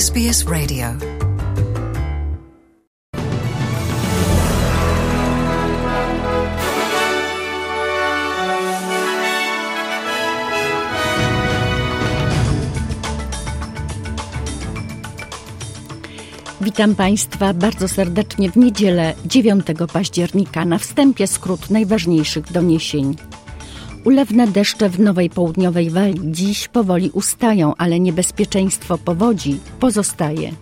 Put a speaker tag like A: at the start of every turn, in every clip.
A: SBS Radio.
B: Witam Państwa bardzo serdecznie w niedzielę 9 października. Na wstępie skrót najważniejszych doniesień. Ulewne deszcze w Nowej Południowej Walii dziś powoli ustają, ale niebezpieczeństwo powodzi pozostaje.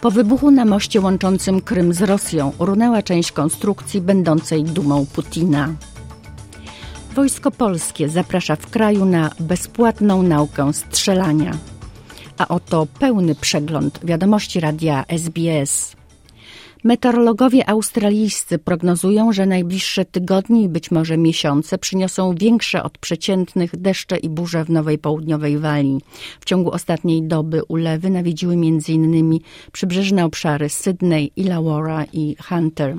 B: Po wybuchu na moście łączącym Krym z Rosją runęła część konstrukcji będącej dumą Putina. Wojsko Polskie zaprasza w kraju na bezpłatną naukę strzelania. A oto pełny przegląd wiadomości radia SBS. Meteorologowie australijscy prognozują, że najbliższe tygodnie i być może miesiące przyniosą większe od przeciętnych deszcze i burze w Nowej Południowej Walii. W ciągu ostatniej doby ulewy nawiedziły m.in. przybrzeżne obszary Sydney, Illawarra i Hunter.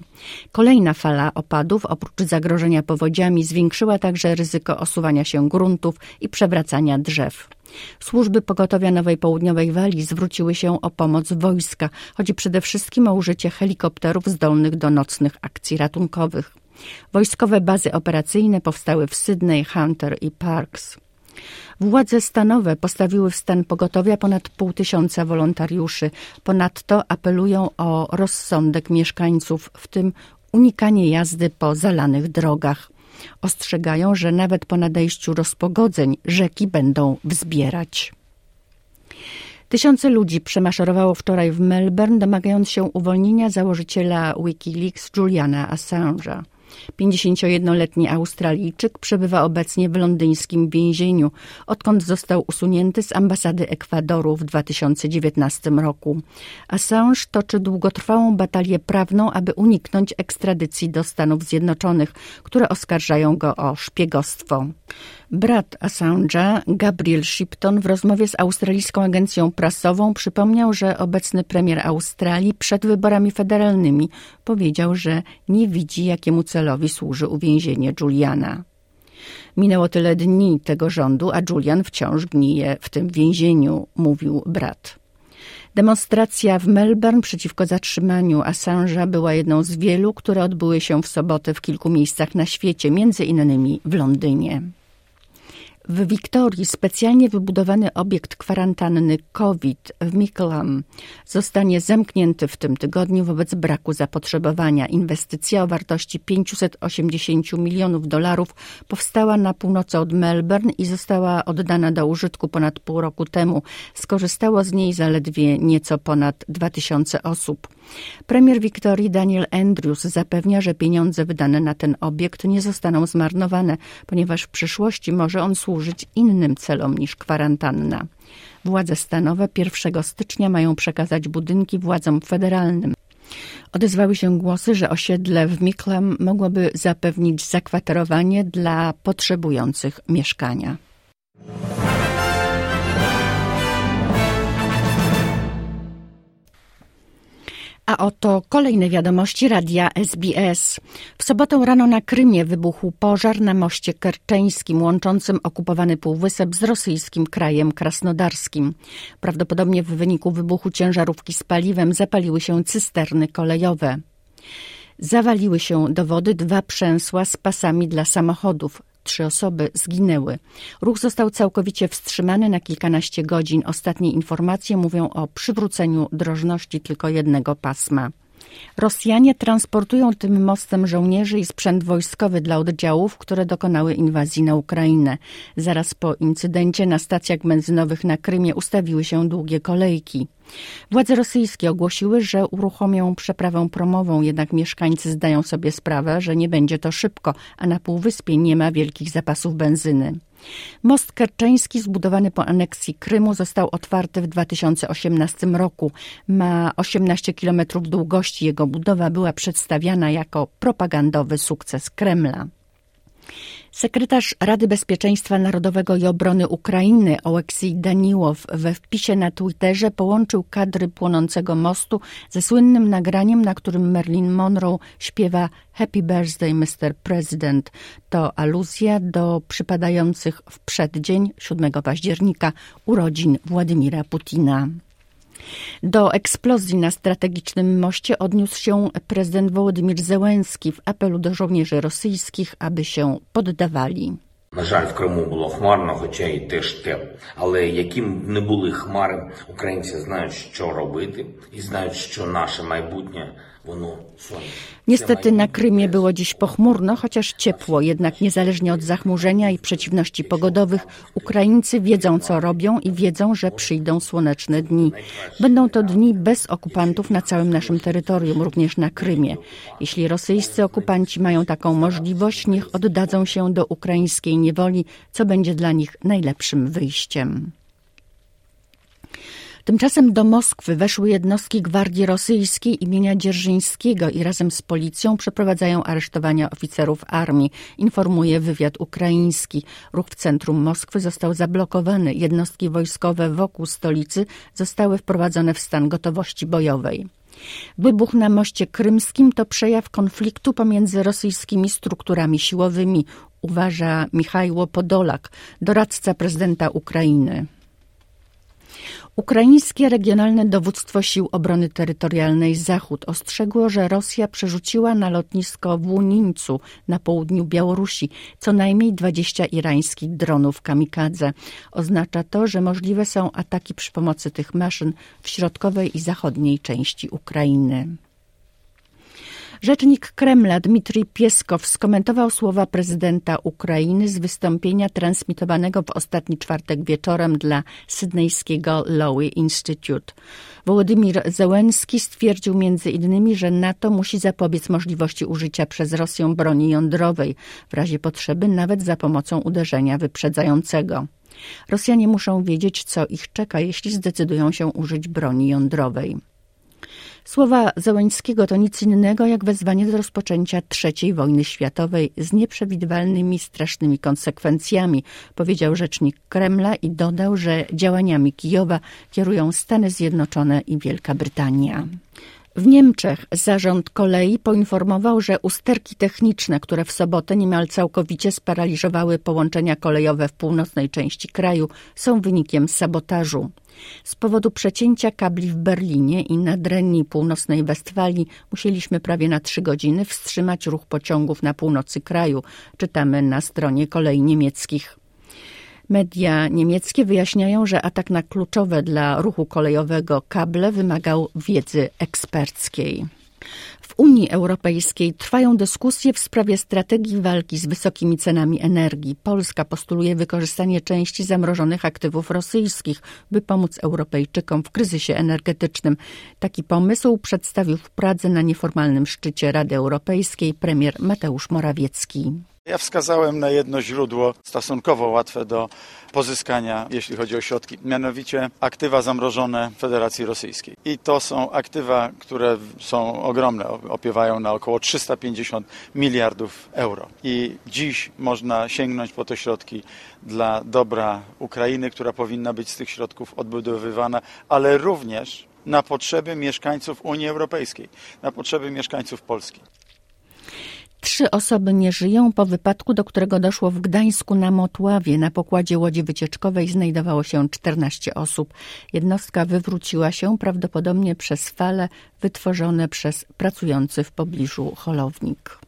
B: Kolejna fala opadów, oprócz zagrożenia powodziami, zwiększyła także ryzyko osuwania się gruntów i przewracania drzew. Służby pogotowia Nowej Południowej Walii zwróciły się o pomoc wojska. Chodzi przede wszystkim o użycie helikopterów zdolnych do nocnych akcji ratunkowych. Wojskowe bazy operacyjne powstały w Sydney, Hunter i Parks. Władze stanowe postawiły w stan pogotowia ponad pół tysiąca wolontariuszy. Ponadto apelują o rozsądek mieszkańców, w tym unikanie jazdy po zalanych drogach. Ostrzegają, że nawet po nadejściu rozpogodzeń rzeki będą wzbierać. Tysiące ludzi przemaszerowało wczoraj w Melbourne, domagając się uwolnienia założyciela Wikileaks Juliana Assange'a. 51-letni Australijczyk przebywa obecnie w londyńskim więzieniu, odkąd został usunięty z ambasady Ekwadoru w 2019 roku. Assange toczy długotrwałą batalię prawną, aby uniknąć ekstradycji do Stanów Zjednoczonych, które oskarżają go o szpiegostwo. Brat Assange'a, Gabriel Shipton, w rozmowie z australijską agencją prasową przypomniał, że obecny premier Australii przed wyborami federalnymi powiedział, że nie widzi, jakiemu celowi służy uwięzienie Juliana. Minęło tyle dni tego rządu, a Julian wciąż gnije w tym więzieniu, mówił brat. Demonstracja w Melbourne przeciwko zatrzymaniu Assange'a była jedną z wielu, które odbyły się w sobotę w kilku miejscach na świecie, między innymi w Londynie. W Wiktorii specjalnie wybudowany obiekt kwarantanny COVID w Mickleham zostanie zamknięty w tym tygodniu wobec braku zapotrzebowania. Inwestycja o wartości 580 milionów dolarów powstała na północy od Melbourne i została oddana do użytku ponad pół roku temu. Skorzystało z niej zaledwie nieco ponad 2000 osób. Premier Wiktorii Daniel Andrews zapewnia, że pieniądze wydane na ten obiekt nie zostaną zmarnowane, ponieważ w przyszłości może on służyć innym celom niż kwarantanna. Władze stanowe 1 stycznia mają przekazać budynki władzom federalnym. Odezwały się głosy, że osiedle w Miklam mogłoby zapewnić zakwaterowanie dla potrzebujących mieszkania. A oto kolejne wiadomości radia SBS. W sobotę rano na Krymie wybuchł pożar na moście kerczeńskim łączącym okupowany półwysep z rosyjskim krajem krasnodarskim. Prawdopodobnie w wyniku wybuchu ciężarówki z paliwem zapaliły się cysterny kolejowe. Zawaliły się do wody dwa przęsła z pasami dla samochodów. Trzy osoby zginęły. Ruch został całkowicie wstrzymany na kilkanaście godzin. Ostatnie informacje mówią o przywróceniu drożności tylko jednego pasma. Rosjanie transportują tym mostem żołnierzy i sprzęt wojskowy dla oddziałów, które dokonały inwazji na Ukrainę. Zaraz po incydencie na stacjach benzynowych na Krymie ustawiły się długie kolejki. Władze rosyjskie ogłosiły, że uruchomią przeprawę promową, jednak mieszkańcy zdają sobie sprawę, że nie będzie to szybko, a na półwyspie nie ma wielkich zapasów benzyny. Most kerczeński zbudowany po aneksji Krymu został otwarty w 2018 roku. Ma 18 km długości. Jego budowa była przedstawiana jako propagandowy sukces Kremla. Sekretarz Rady Bezpieczeństwa Narodowego i Obrony Ukrainy Oleksij Daniłow we wpisie na Twitterze połączył kadry płonącego mostu ze słynnym nagraniem, na którym Marilyn Monroe śpiewa Happy Birthday Mr. President. To aluzja do przypadających w przeddzień 7 października urodzin Władimira Putina. Do eksplozji na strategicznym moście odniósł się prezydent Wołodymir Zełenski w apelu do żołnierzy rosyjskich, aby się poddawali.
A: На жаль, в Криму було хмарно, хоча і теж тепло. Але яким б не були хмари, українці знають, що робити, і знають, що наше майбутнє воно сонячне.
B: Niestety na Krymie było dziś pochmurno, chociaż ciepło, jednak niezależnie od zachmurzenia i przeciwności pogodowych, Ukraińcy wiedzą co robią i wiedzą, że przyjdą słoneczne dni. Będą to dni bez okupantów na całym naszym terytorium, również na Krymie. Jeśli rosyjscy okupanci mają taką możliwość, niech oddadzą się do ukraińskiej niewoli, co będzie dla nich najlepszym wyjściem. Tymczasem do Moskwy weszły jednostki gwardii rosyjskiej imienia Dzierżyńskiego i razem z policją przeprowadzają aresztowania oficerów armii, informuje wywiad ukraiński. Ruch w centrum Moskwy został zablokowany. Jednostki wojskowe wokół stolicy zostały wprowadzone w stan gotowości bojowej. Wybuch na moście krymskim to przejaw konfliktu pomiędzy rosyjskimi strukturami siłowymi, uważa Michajło Podolak, doradca prezydenta Ukrainy. Ukraińskie Regionalne Dowództwo Sił Obrony Terytorialnej Zachód ostrzegło, że Rosja przerzuciła na lotnisko w Łunińcu na południu Białorusi co najmniej 20 irańskich dronów kamikadze. Oznacza to, że możliwe są ataki przy pomocy tych maszyn w środkowej i zachodniej części Ukrainy. Rzecznik Kremla Dmitrij Pieskow skomentował słowa prezydenta Ukrainy z wystąpienia transmitowanego w ostatni czwartek wieczorem dla sydnejskiego Lowy Institute. Wołodymir Zełenski stwierdził między innymi, że NATO musi zapobiec możliwości użycia przez Rosję broni jądrowej, w razie potrzeby nawet za pomocą uderzenia wyprzedzającego. Rosjanie muszą wiedzieć, co ich czeka, jeśli zdecydują się użyć broni jądrowej. Słowa Załęckiego to nic innego jak wezwanie do rozpoczęcia III wojny światowej z nieprzewidywalnymi, strasznymi konsekwencjami, powiedział rzecznik Kremla i dodał, że działaniami Kijowa kierują Stany Zjednoczone i Wielka Brytania. W Niemczech zarząd kolei poinformował, że usterki techniczne, które w sobotę niemal całkowicie sparaliżowały połączenia kolejowe w północnej części kraju, są wynikiem sabotażu. Z powodu przecięcia kabli w Berlinie i nadrenii północnej Westfalii musieliśmy prawie na trzy godziny wstrzymać ruch pociągów na północy kraju, czytamy na stronie kolei niemieckich. Media niemieckie wyjaśniają, że atak na kluczowe dla ruchu kolejowego kable wymagał wiedzy eksperckiej. W Unii Europejskiej trwają dyskusje w sprawie strategii walki z wysokimi cenami energii. Polska postuluje wykorzystanie części zamrożonych aktywów rosyjskich, by pomóc Europejczykom w kryzysie energetycznym. Taki pomysł przedstawił w Pradze na nieformalnym szczycie Rady Europejskiej premier Mateusz Morawiecki.
C: Ja wskazałem na jedno źródło stosunkowo łatwe do pozyskania, jeśli chodzi o środki, mianowicie aktywa zamrożone Federacji Rosyjskiej. I to są aktywa, które są ogromne, opiewają na około 350 miliardów euro. I dziś można sięgnąć po te środki dla dobra Ukrainy, która powinna być z tych środków odbudowywana, ale również na potrzeby mieszkańców Unii Europejskiej, na potrzeby mieszkańców Polski.
B: Trzy osoby nie żyją po wypadku, do którego doszło w Gdańsku na Motławie. Na pokładzie łodzi wycieczkowej znajdowało się 14 osób. Jednostka wywróciła się prawdopodobnie przez fale wytworzone przez pracujący w pobliżu holownik.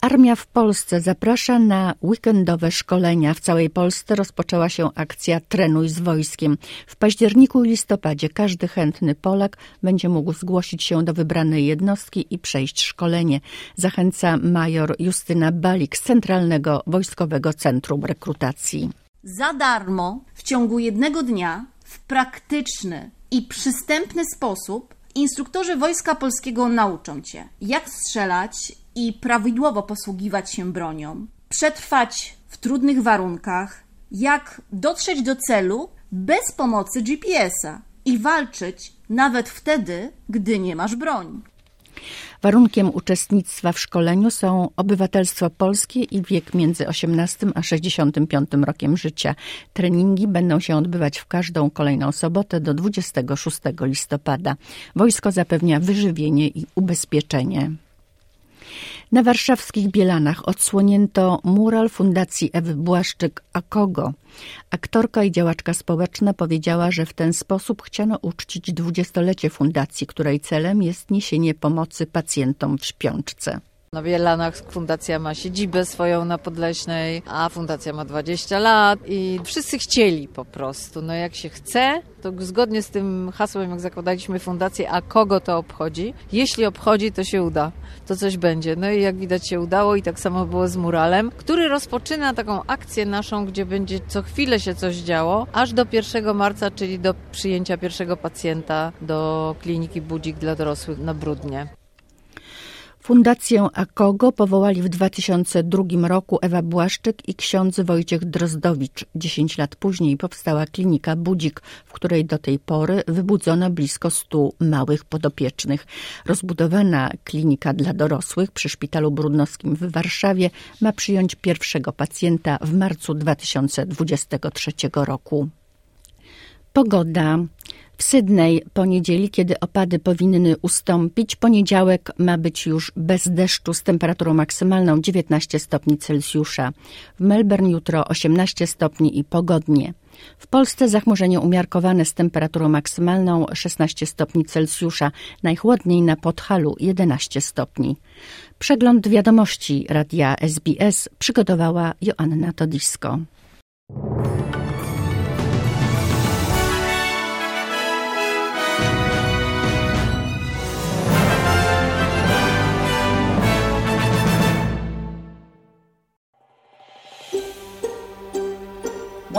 B: Armia w Polsce zaprasza na weekendowe szkolenia. W całej Polsce rozpoczęła się akcja Trenuj z wojskiem. W październiku i listopadzie każdy chętny Polak będzie mógł zgłosić się do wybranej jednostki i przejść szkolenie. Zachęca major Justyna Balik z Centralnego Wojskowego Centrum Rekrutacji.
D: Za darmo w ciągu jednego dnia w praktyczny i przystępny sposób instruktorzy Wojska Polskiego nauczą Cię, jak strzelać i prawidłowo posługiwać się bronią, przetrwać w trudnych warunkach, jak dotrzeć do celu bez pomocy GPS-a i walczyć nawet wtedy, gdy nie masz broni.
B: Warunkiem uczestnictwa w szkoleniu są obywatelstwo polskie i wiek między 18 a 65 rokiem życia. Treningi będą się odbywać w każdą kolejną sobotę do 26 listopada. Wojsko zapewnia wyżywienie i ubezpieczenie. Na warszawskich Bielanach odsłonięto mural Fundacji Ewy Błaszczyk Akogo. Aktorka i działaczka społeczna powiedziała, że w ten sposób chciano uczcić dwudziestolecie fundacji, której celem jest niesienie pomocy pacjentom w śpiączce.
E: Na Bielanach fundacja ma siedzibę swoją na Podleśnej, a fundacja ma 20 lat i wszyscy chcieli po prostu. No jak się chce, to zgodnie z tym hasłem, jak zakładaliśmy fundację, a kogo to obchodzi? Jeśli obchodzi, to się uda. To coś będzie. No i jak widać się udało i tak samo było z muralem, który rozpoczyna taką akcję naszą, gdzie będzie co chwilę się coś działo, aż do 1 marca, czyli do przyjęcia pierwszego pacjenta do kliniki Budzik dla dorosłych na Brudnie.
B: Fundację Akogo powołali w 2002 roku Ewa Błaszczyk i ksiądz Wojciech Drozdowicz. Dziesięć lat później powstała klinika Budzik, w której do tej pory wybudzono blisko stu małych podopiecznych. Rozbudowana klinika dla dorosłych przy Szpitalu Brudnowskim w Warszawie ma przyjąć pierwszego pacjenta w marcu 2023 roku. Pogoda. W Sydney poniedzieli, kiedy opady powinny ustąpić, poniedziałek ma być już bez deszczu z temperaturą maksymalną 19 stopni Celsjusza. W Melbourne jutro 18 stopni i pogodnie. W Polsce zachmurzenie umiarkowane z temperaturą maksymalną 16 stopni Celsjusza, najchłodniej na Podhalu 11 stopni. Przegląd wiadomości radia SBS przygotowała Joanna Todisko.